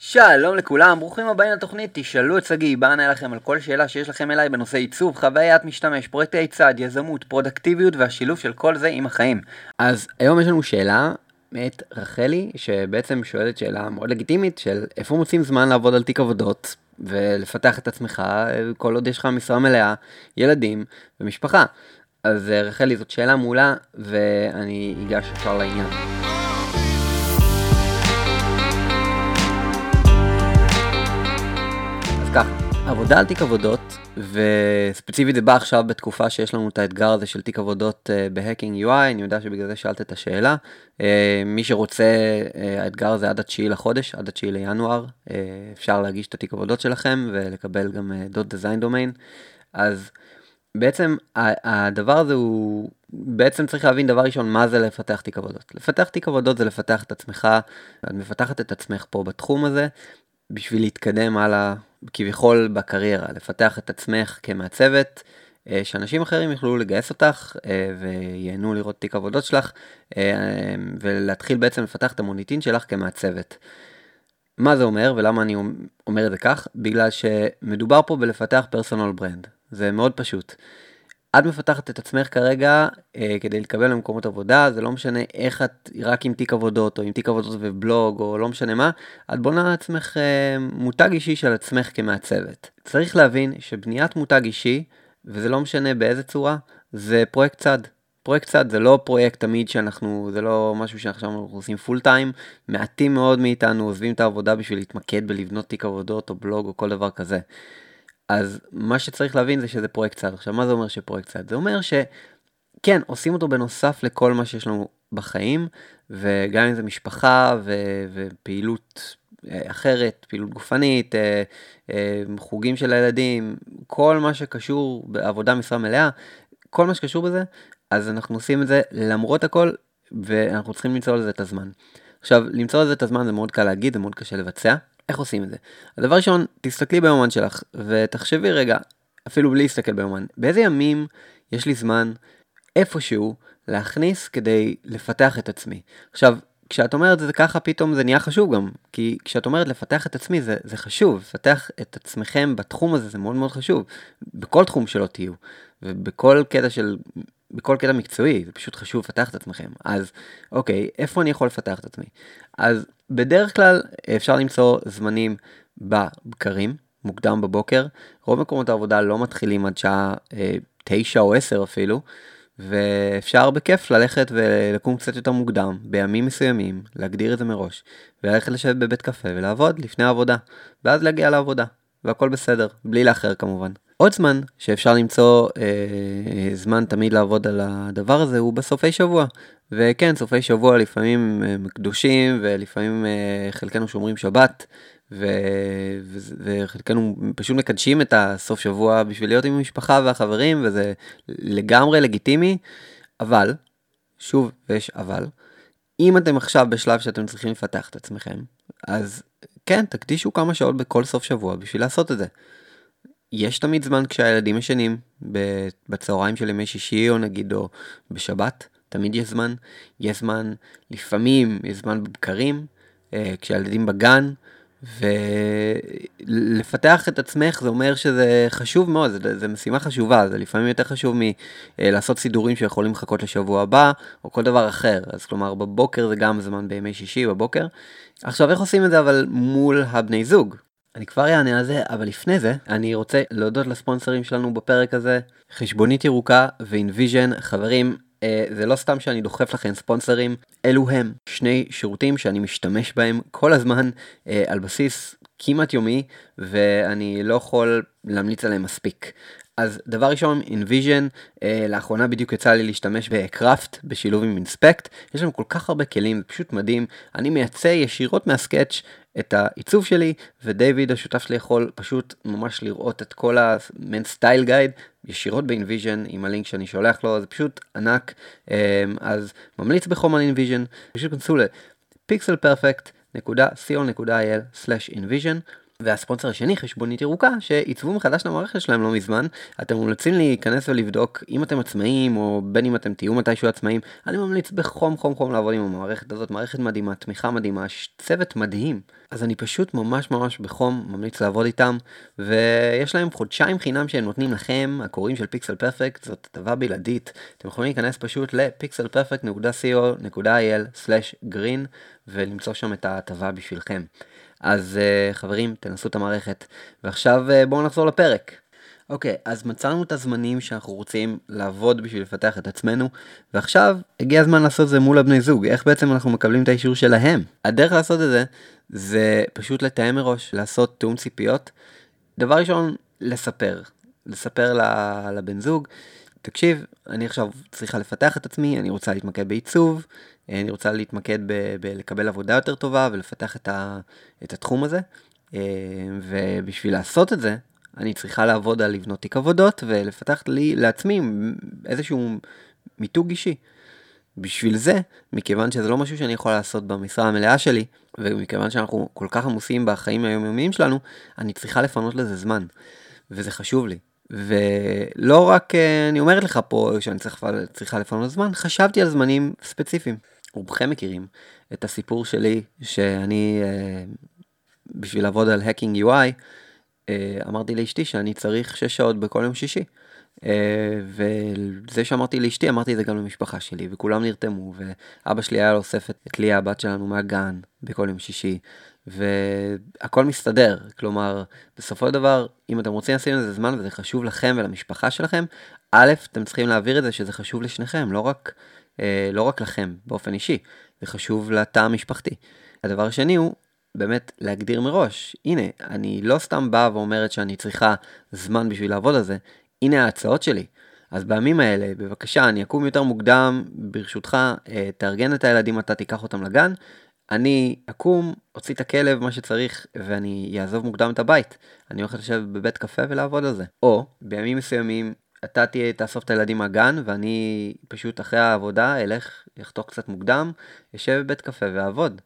שלום לכולם, ברוכים הבאים לתוכנית, תשאלו את שגיא, בה אענה לכם על כל שאלה שיש לכם אליי בנושא עיצוב, חוויית משתמש, פרויקטי צד, יזמות, פרודקטיביות והשילוב של כל זה עם החיים. אז היום יש לנו שאלה מאת רחלי, שבעצם שואלת שאלה מאוד לגיטימית של איפה מוצאים זמן לעבוד על תיק עבודות ולפתח את עצמך כל עוד יש לך משרה מלאה, ילדים ומשפחה. אז רחלי זאת שאלה מעולה ואני אגש ישר לעניין. ככה, עבודה על תיק עבודות, וספציפית זה בא עכשיו בתקופה שיש לנו את האתגר הזה של תיק עבודות uh, בהקינג UI, אני יודע שבגלל זה שאלת את השאלה. Uh, מי שרוצה, uh, האתגר הזה עד התשיעי לחודש, עד התשיעי לינואר, אפשר להגיש את התיק עבודות שלכם ולקבל גם דוט דיזיין דומיין. אז בעצם הדבר הזה הוא, בעצם צריך להבין דבר ראשון מה זה לפתח תיק עבודות. לפתח תיק עבודות זה לפתח את עצמך, את מפתחת את עצמך פה בתחום הזה, בשביל להתקדם הלאה כביכול בקריירה, לפתח את עצמך כמעצבת, אה, שאנשים אחרים יוכלו לגייס אותך אה, וייהנו לראות תיק עבודות שלך, אה, ולהתחיל בעצם לפתח את המוניטין שלך כמעצבת. מה זה אומר ולמה אני אומר את זה כך? בגלל שמדובר פה בלפתח פרסונל ברנד, זה מאוד פשוט. את מפתחת את עצמך כרגע אה, כדי להתקבל למקומות עבודה, זה לא משנה אם את רק עם תיק עבודות או עם תיק עבודות ובלוג או לא משנה מה, את בונה לעצמך אה, מותג אישי של עצמך כמעצבת. צריך להבין שבניית מותג אישי, וזה לא משנה באיזה צורה, זה פרויקט צד. פרויקט צד זה לא פרויקט תמיד שאנחנו, זה לא משהו שעכשיו אנחנו עושים full time, מעטים מאוד מאיתנו עוזבים את העבודה בשביל להתמקד בלבנות תיק עבודות או בלוג או כל דבר כזה. אז מה שצריך להבין זה שזה פרויקט צד. עכשיו, מה זה אומר שפרויקט צד? זה אומר שכן, עושים אותו בנוסף לכל מה שיש לנו בחיים, וגם אם זה משפחה ו- ופעילות אה, אחרת, פעילות גופנית, אה, אה, חוגים של הילדים, כל מה שקשור בעבודה משרה מלאה, כל מה שקשור בזה, אז אנחנו עושים את זה למרות הכל, ואנחנו צריכים למצוא לזה את הזמן. עכשיו, למצוא לזה את הזמן זה מאוד קל להגיד, זה מאוד קשה לבצע. איך עושים את זה? הדבר ראשון, תסתכלי ביומן שלך ותחשבי רגע, אפילו בלי להסתכל ביומן, באיזה ימים יש לי זמן איפשהו להכניס כדי לפתח את עצמי. עכשיו, כשאת אומרת זה ככה, פתאום זה נהיה חשוב גם. כי כשאת אומרת לפתח את עצמי, זה, זה חשוב. לפתח את עצמכם בתחום הזה, זה מאוד מאוד חשוב. בכל תחום שלא תהיו. ובכל קטע של בכל קטע מקצועי, זה פשוט חשוב לפתח את עצמכם. אז אוקיי, איפה אני יכול לפתח את עצמי? אז בדרך כלל אפשר למצוא זמנים בבקרים, מוקדם בבוקר. רוב מקומות העבודה לא מתחילים עד שעה אה, תשע או עשר אפילו, ואפשר בכיף ללכת ולקום קצת יותר מוקדם, בימים מסוימים, להגדיר את זה מראש, וללכת לשבת בבית קפה ולעבוד לפני העבודה, ואז להגיע לעבודה, והכל בסדר, בלי לאחר כמובן. עוד זמן שאפשר למצוא אה, זמן תמיד לעבוד על הדבר הזה הוא בסופי שבוע. וכן, סופי שבוע לפעמים הם קדושים ולפעמים אה, חלקנו שומרים שבת ו... ו... וחלקנו פשוט מקדשים את הסוף שבוע בשביל להיות עם המשפחה והחברים וזה לגמרי לגיטימי, אבל, שוב, ויש אבל, אם אתם עכשיו בשלב שאתם צריכים לפתח את עצמכם, אז כן, תקדישו כמה שעות בכל סוף שבוע בשביל לעשות את זה. יש תמיד זמן כשהילדים ישנים, בצהריים של ימי שישי או נגיד או בשבת, תמיד יש זמן. יש זמן, לפעמים יש זמן בבקרים, אה, כשהילדים בגן, ולפתח את עצמך זה אומר שזה חשוב מאוד, זה, זה משימה חשובה, זה לפעמים יותר חשוב מלעשות אה, סידורים שיכולים לחכות לשבוע הבא, או כל דבר אחר. אז כלומר, בבוקר זה גם זמן בימי שישי בבוקר. עכשיו, איך עושים את זה אבל מול הבני זוג? אני כבר אענה על זה, אבל לפני זה, אני רוצה להודות לספונסרים שלנו בפרק הזה, חשבונית ירוקה ו InVision, חברים, אה, זה לא סתם שאני דוחף לכם ספונסרים, אלו הם שני שירותים שאני משתמש בהם כל הזמן אה, על בסיס כמעט יומי, ואני לא יכול להמליץ עליהם מספיק. אז דבר ראשון, InVision, אה, לאחרונה בדיוק יצא לי להשתמש ב Craft בשילוב עם Inspect, יש לנו כל כך הרבה כלים, זה פשוט מדהים, אני מייצא ישירות מהסקאץ' את העיצוב שלי, ודייוויד השותף שלי יכול פשוט ממש לראות את כל המין סטייל גייד ישירות ב-InVision עם הלינק שאני שולח לו, זה פשוט ענק, אה, אז ממליץ בחום על InVision, פשוט כנסו ל-pixelperfect.co.il/invision והספונסר השני, חשבונית ירוקה, שעיצבו מחדש למערכת שלהם לא מזמן, אתם מומלצים להיכנס ולבדוק אם אתם עצמאים, או בין אם אתם תהיו מתישהו עצמאים, אני ממליץ בחום חום חום לעבוד עם המערכת הזאת, מערכת מדהימה, תמיכה מדהימה, צוות מדהים. אז אני פשוט ממש ממש בחום ממליץ לעבוד איתם, ויש להם חודשיים חינם שהם נותנים לכם, הקוראים של פיקסל פרפקט, זאת הטבה בלעדית, אתם יכולים להיכנס פשוט ל-pixelperfect.co.il/green ולמצוא שם את ההטבה בשבילכם. אז uh, חברים, תנסו את המערכת. ועכשיו uh, בואו נחזור לפרק. אוקיי, okay, אז מצאנו את הזמנים שאנחנו רוצים לעבוד בשביל לפתח את עצמנו, ועכשיו הגיע הזמן לעשות את זה מול הבני זוג, איך בעצם אנחנו מקבלים את האישור שלהם. הדרך לעשות את זה, זה פשוט לתאם מראש, לעשות תאום ציפיות. דבר ראשון, לספר. לספר לבן זוג, תקשיב, אני עכשיו צריכה לפתח את עצמי, אני רוצה להתמקד בעיצוב, אני רוצה להתמקד בלקבל עבודה יותר טובה ולפתח את, ה, את התחום הזה. אה, ובשביל לעשות את זה, אני צריכה לעבוד על לבנות תיק עבודות ולפתח לי לעצמי איזשהו מיתוג אישי. בשביל זה, מכיוון שזה לא משהו שאני יכול לעשות במשרה המלאה שלי, ומכיוון שאנחנו כל כך עמוסים בחיים היומיומיים שלנו, אני צריכה לפנות לזה זמן. וזה חשוב לי. ולא רק אה, אני אומרת לך פה שאני צריכה, צריכה לפנות זמן, חשבתי על זמנים ספציפיים. רובכם מכירים את הסיפור שלי, שאני, אה, בשביל לעבוד על Hacking UI, אה, אמרתי לאשתי שאני צריך 6 שעות בכל יום שישי. אה, וזה שאמרתי לאשתי, אמרתי את זה גם למשפחה שלי, וכולם נרתמו, ואבא שלי היה לו אוסף את ליה, הבת שלנו, מהגן, בכל יום שישי, והכל מסתדר. כלומר, בסופו של דבר, אם אתם רוצים לשים לזה זמן וזה חשוב לכם ולמשפחה שלכם, א', אתם צריכים להעביר את זה שזה חשוב לשניכם, לא רק לא רק לכם באופן אישי, זה חשוב לתא המשפחתי. הדבר השני הוא באמת להגדיר מראש, הנה, אני לא סתם באה ואומרת שאני צריכה זמן בשביל לעבוד על זה, הנה ההצעות שלי. אז בימים האלה, בבקשה, אני אקום יותר מוקדם, ברשותך, אה, תארגן את הילדים, אתה תיקח אותם לגן, אני אקום, אוציא את הכלב, מה שצריך, ואני אעזוב מוקדם את הבית. אני הולך לשבת בבית קפה ולעבוד על זה. או, בימים מסוימים, אתה תהיה, תאסוף את הילדים מהגן, ואני פשוט אחרי העבודה אלך, לחתוך קצת מוקדם, אשב בבית קפה ואעבוד.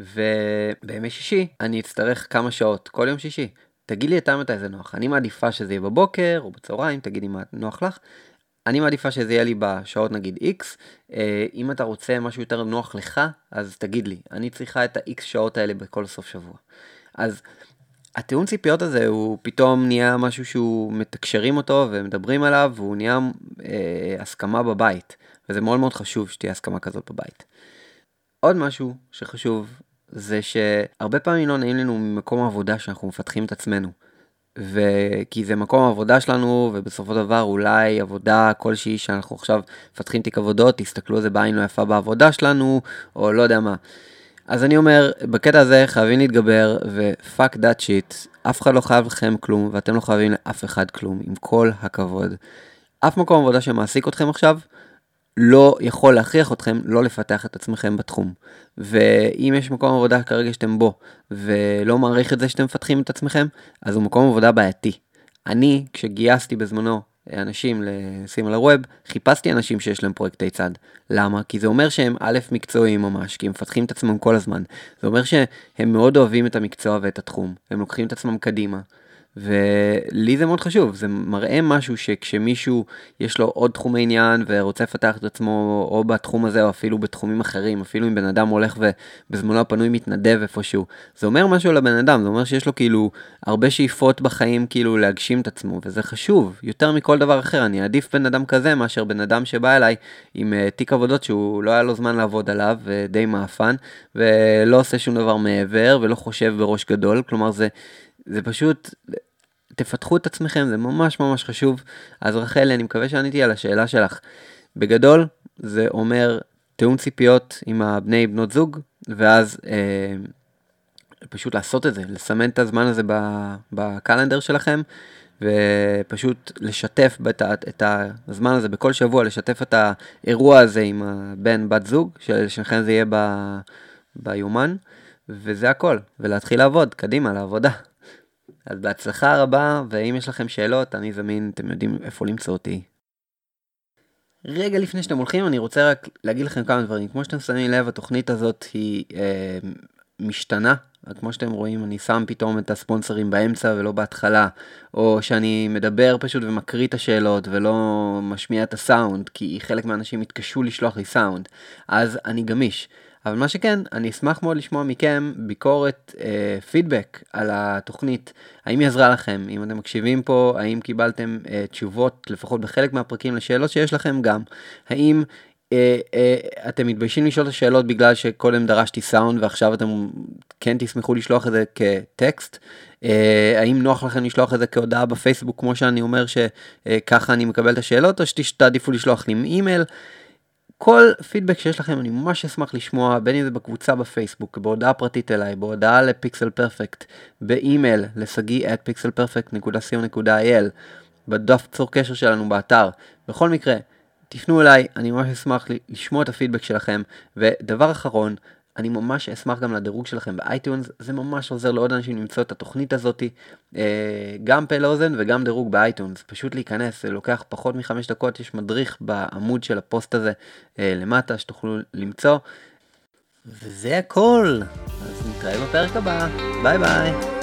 ובימי שישי אני אצטרך כמה שעות, כל יום שישי. תגיד לי אתה מתי זה נוח. אני מעדיפה שזה יהיה בבוקר או בצהריים, תגידי מה נוח לך. אני מעדיפה שזה יהיה לי בשעות נגיד X. אה, אם אתה רוצה משהו יותר נוח לך, אז תגיד לי. אני צריכה את ה-X שעות האלה בכל סוף שבוע. אז התיאום ציפיות הזה הוא פתאום נהיה משהו שהוא מתקשרים אותו ומדברים עליו והוא נהיה אה, הסכמה בבית וזה מאוד מאוד חשוב שתהיה הסכמה כזאת בבית. עוד משהו שחשוב זה שהרבה פעמים לא נעים לנו ממקום העבודה שאנחנו מפתחים את עצמנו. וכי זה מקום העבודה שלנו ובסופו של דבר אולי עבודה כלשהי שאנחנו עכשיו מפתחים תיק עבודות תסתכלו על זה בעין לא יפה בעבודה שלנו או לא יודע מה. אז אני אומר, בקטע הזה חייבים להתגבר, ופאק דאט שיט, אף אחד לא חייב לכם כלום, ואתם לא חייבים לאף אחד כלום, עם כל הכבוד. אף מקום עבודה שמעסיק אתכם עכשיו, לא יכול להכריח אתכם לא לפתח את עצמכם בתחום. ואם יש מקום עבודה כרגע שאתם בו, ולא מעריך את זה שאתם מפתחים את עצמכם, אז הוא מקום עבודה בעייתי. אני, כשגייסתי בזמנו אנשים לשים על הווב, חיפשתי אנשים שיש להם פרויקטי צד. למה? כי זה אומר שהם א', מקצועיים ממש, כי הם מפתחים את עצמם כל הזמן. זה אומר שהם מאוד אוהבים את המקצוע ואת התחום, הם לוקחים את עצמם קדימה. ולי זה מאוד חשוב, זה מראה משהו שכשמישהו יש לו עוד תחומי עניין ורוצה לפתח את עצמו או בתחום הזה או אפילו בתחומים אחרים, אפילו אם בן אדם הולך ובזמנו הפנוי מתנדב איפשהו, זה אומר משהו על הבן אדם, זה אומר שיש לו כאילו הרבה שאיפות בחיים כאילו להגשים את עצמו וזה חשוב, יותר מכל דבר אחר, אני אעדיף בן אדם כזה מאשר בן אדם שבא אליי עם uh, תיק עבודות שהוא לא היה לו זמן לעבוד עליו ודי מאפן ולא עושה שום דבר מעבר ולא חושב בראש גדול, כלומר זה... זה פשוט, תפתחו את עצמכם, זה ממש ממש חשוב. אז רחל, אני מקווה שעניתי על השאלה שלך. בגדול, זה אומר תיאום ציפיות עם הבני בנות זוג, ואז אה, פשוט לעשות את זה, לסמן את הזמן הזה בקלנדר שלכם, ופשוט לשתף בת, את הזמן הזה בכל שבוע, לשתף את האירוע הזה עם הבן בת זוג, שלשכן זה יהיה ב, ביומן, וזה הכל, ולהתחיל לעבוד, קדימה, לעבודה. אז בהצלחה רבה, ואם יש לכם שאלות, אני זמין, אתם יודעים איפה למצוא אותי. רגע לפני שאתם הולכים, אני רוצה רק להגיד לכם כמה דברים. כמו שאתם שמים לב, התוכנית הזאת היא אה, משתנה כמו שאתם רואים, אני שם פתאום את הספונסרים באמצע ולא בהתחלה, או שאני מדבר פשוט ומקריא את השאלות ולא משמיע את הסאונד, כי חלק מהאנשים יתקשו לשלוח לי סאונד, אז אני גמיש. אבל מה שכן, אני אשמח מאוד לשמוע מכם ביקורת, אה, פידבק על התוכנית, האם היא עזרה לכם, אם אתם מקשיבים פה, האם קיבלתם אה, תשובות, לפחות בחלק מהפרקים, לשאלות שיש לכם גם, האם אה, אה, אתם מתביישים לשאול את השאלות בגלל שקודם דרשתי סאונד ועכשיו אתם כן תשמחו לשלוח את זה כטקסט? אה, האם נוח לכם לשלוח את זה כהודעה בפייסבוק כמו שאני אומר שככה אני מקבל את השאלות או שתעדיפו לשלוח לי אימייל? כל פידבק שיש לכם אני ממש אשמח לשמוע בין אם זה בקבוצה בפייסבוק, בהודעה פרטית אליי, בהודעה ל Pixel Perfect, באימייל לשגיא at pixelperfect.co.il, בדף צור קשר שלנו באתר. בכל מקרה, תפנו אליי, אני ממש אשמח לשמוע את הפידבק שלכם. ודבר אחרון, אני ממש אשמח גם לדירוג שלכם ב iTunes, זה ממש עוזר לעוד אנשים למצוא את התוכנית הזאתי, אה, גם פה לאוזן וגם דירוג ב iTunes, פשוט להיכנס, זה לוקח פחות מחמש דקות, יש מדריך בעמוד של הפוסט הזה אה, למטה שתוכלו למצוא. וזה הכל, אז נתראה בפרק הבא, ביי ביי.